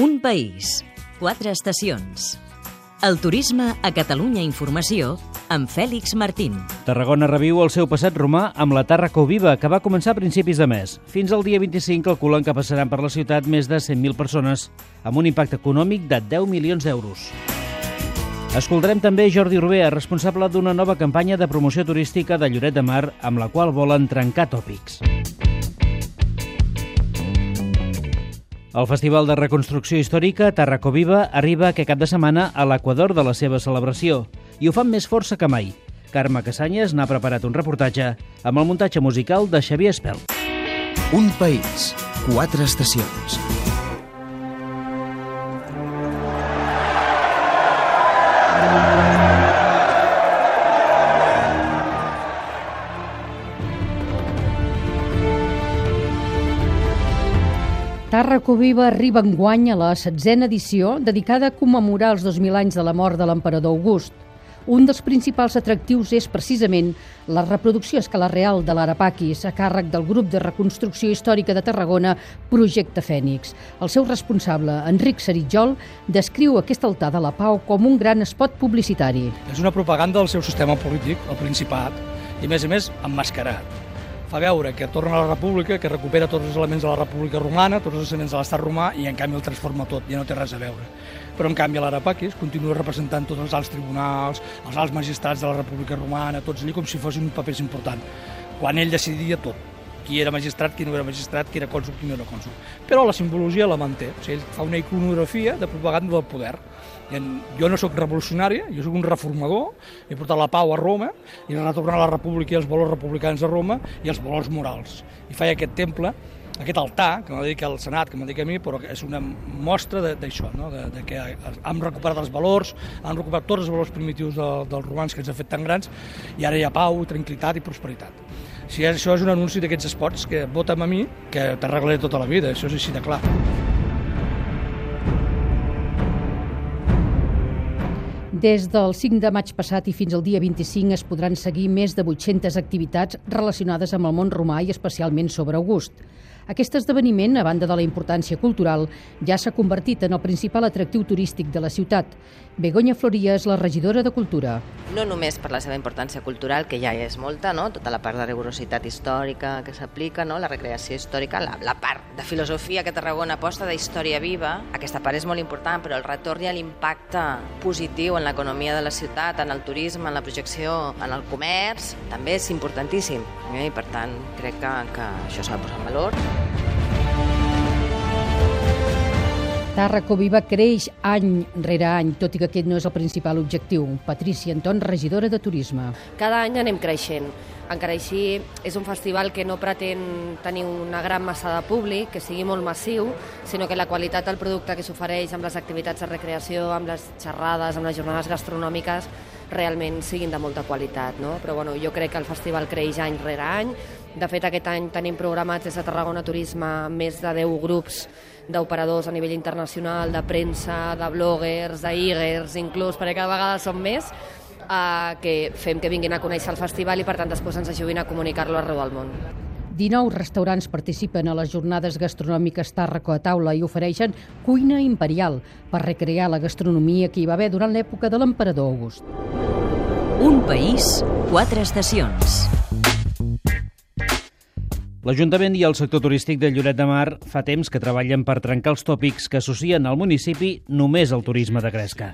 Un país, quatre estacions. El turisme a Catalunya Informació amb Fèlix Martín. Tarragona reviu el seu passat romà amb la Tàrraco Viva, que va començar a principis de mes. Fins al dia 25 calculen que passaran per la ciutat més de 100.000 persones, amb un impacte econòmic de 10 milions d'euros. Escoltarem també Jordi Rubea, responsable d'una nova campanya de promoció turística de Lloret de Mar, amb la qual volen trencar tòpics. El Festival de Reconstrucció Històrica Tarraco Viva arriba aquest cap de setmana a l'equador de la seva celebració i ho fan més força que mai. Carme Casanyes n'ha preparat un reportatge amb el muntatge musical de Xavier Espel. Un país, quatre estacions. Tàrraco Viva arriba enguany a la setzena edició dedicada a commemorar els 2.000 anys de la mort de l'emperador August. Un dels principals atractius és precisament la reproducció a escala real de l'Arapaquis a càrrec del grup de reconstrucció històrica de Tarragona, Projecte Fènix. El seu responsable, Enric Seritjol, descriu aquest altar de la pau com un gran espot publicitari. És una propaganda del seu sistema polític, el Principat, i a més a més emmascarat fa veure que torna a la república, que recupera tots els elements de la república romana, tots els elements de l'estat romà, i en canvi el transforma tot, ja no té res a veure. Però en canvi l'Arapaquis continua representant tots els alts tribunals, els alts magistrats de la república romana, tots allí com si fossin un paper important, quan ell decidia tot qui era magistrat, qui no era magistrat, qui era cònsul, qui no era cònsul. Però la simbologia la manté, o sigui, ell fa una iconografia de propaganda del poder. I en, jo no sóc revolucionari, jo sóc un reformador, he portat la pau a Roma i retornar la república i els valors republicans a Roma i els valors morals. I faig aquest temple, aquest altar, que m'ha dedicat al Senat, que m'ha dedicat a mi, però és una mostra d'això, no? de, de que hem recuperat els valors, hem recuperat tots els valors primitius de, dels romans que ens han fet tan grans, i ara hi ha pau, tranquil·litat i prosperitat. Si això és un anunci d'aquests esports, que vota'm a mi, que t'arreglaré tota la vida, això és així de clar. Des del 5 de maig passat i fins al dia 25 es podran seguir més de 800 activitats relacionades amb el món romà i especialment sobre August. Aquest esdeveniment, a banda de la importància cultural, ja s'ha convertit en el principal atractiu turístic de la ciutat. Begoña Floria és la regidora de Cultura. No només per la seva importància cultural, que ja és molta, no? tota la part de rigorositat històrica que s'aplica, no? la recreació històrica, la, la part de filosofia que Tarragona aposta d'història viva, aquesta part és molt important, però el retorn i l'impacte positiu en l'economia de la ciutat, en el turisme, en la projecció, en el comerç, també és importantíssim. Eh? I per tant, crec que, que això s'ha de posar en valor. Tàrraco Viva creix any rere any, tot i que aquest no és el principal objectiu. Patricia Anton, regidora de Turisme. Cada any anem creixent. Encara així, és un festival que no pretén tenir una gran massa de públic, que sigui molt massiu, sinó que la qualitat del producte que s'ofereix amb les activitats de recreació, amb les xerrades, amb les jornades gastronòmiques, realment siguin de molta qualitat. No? Però bueno, jo crec que el festival creix any rere any. De fet, aquest any tenim programats des de Tarragona Turisme més de 10 grups d'operadors a nivell internacional, de premsa, de bloggers, d'Igers, inclús, perquè cada vegada són més, eh, que fem que vinguin a conèixer el festival i per tant després ens ajudin a comunicar-lo arreu del món. 19 restaurants participen a les jornades gastronòmiques Tàrraco a taula i ofereixen cuina imperial per recrear la gastronomia que hi va haver durant l'època de l'emperador August. Un país, quatre estacions. L'Ajuntament i el sector turístic de Lloret de Mar fa temps que treballen per trencar els tòpics que associen al municipi només al turisme de Gresca.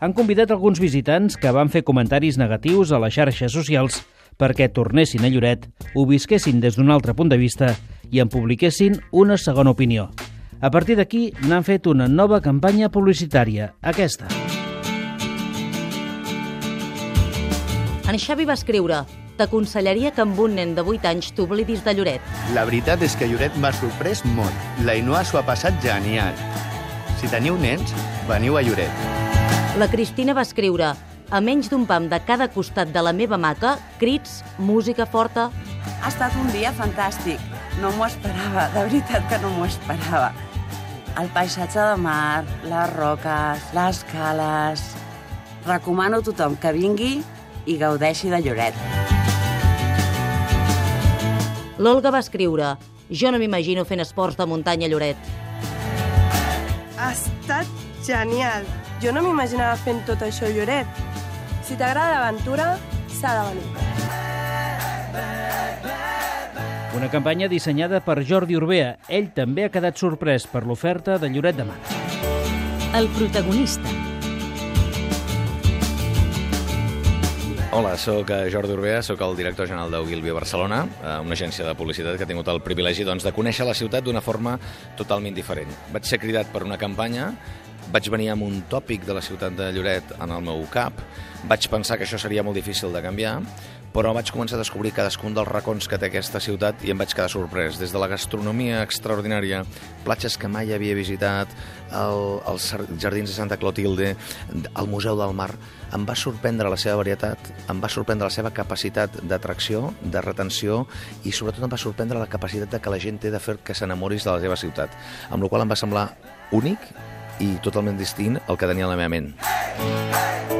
Han convidat alguns visitants que van fer comentaris negatius a les xarxes socials perquè tornessin a Lloret, ho visquessin des d'un altre punt de vista i en publiquessin una segona opinió. A partir d'aquí n'han fet una nova campanya publicitària, aquesta. En Xavi va escriure t'aconsellaria que amb un nen de 8 anys t'oblidis de Lloret. La veritat és que Lloret m'ha sorprès molt. La Inoa s'ho ha passat genial. Si teniu nens, veniu a Lloret. La Cristina va escriure a menys d'un pam de cada costat de la meva maca, crits, música forta... Ha estat un dia fantàstic. No m'ho esperava, de veritat que no m'ho esperava. El paisatge de mar, les roques, les cales... Recomano a tothom que vingui i gaudeixi de Lloret. L'Olga va escriure Jo no m'imagino fent esports de muntanya a Lloret. Ha estat genial. Jo no m'imaginava fent tot això a Lloret. Si t'agrada l'aventura, s'ha de venir. Una campanya dissenyada per Jordi Urbea. Ell també ha quedat sorprès per l'oferta de Lloret de Mar. El protagonista. Hola, sóc eh, Jordi Urbea, sóc el director general d'Ogilvy Barcelona, eh, una agència de publicitat que ha tingut el privilegi doncs, de conèixer la ciutat d'una forma totalment diferent. Vaig ser cridat per una campanya vaig venir amb un tòpic de la ciutat de Lloret en el meu cap, vaig pensar que això seria molt difícil de canviar, però vaig començar a descobrir cadascun dels racons que té aquesta ciutat i em vaig quedar sorprès. Des de la gastronomia extraordinària, platges que mai havia visitat, el, els jardins de Santa Clotilde, el Museu del Mar, em va sorprendre la seva varietat, em va sorprendre la seva capacitat d'atracció, de retenció i sobretot em va sorprendre la capacitat de que la gent té de fer que s'enamoris de la seva ciutat, amb la qual em va semblar únic i totalment distint el que tenia a la meva ment.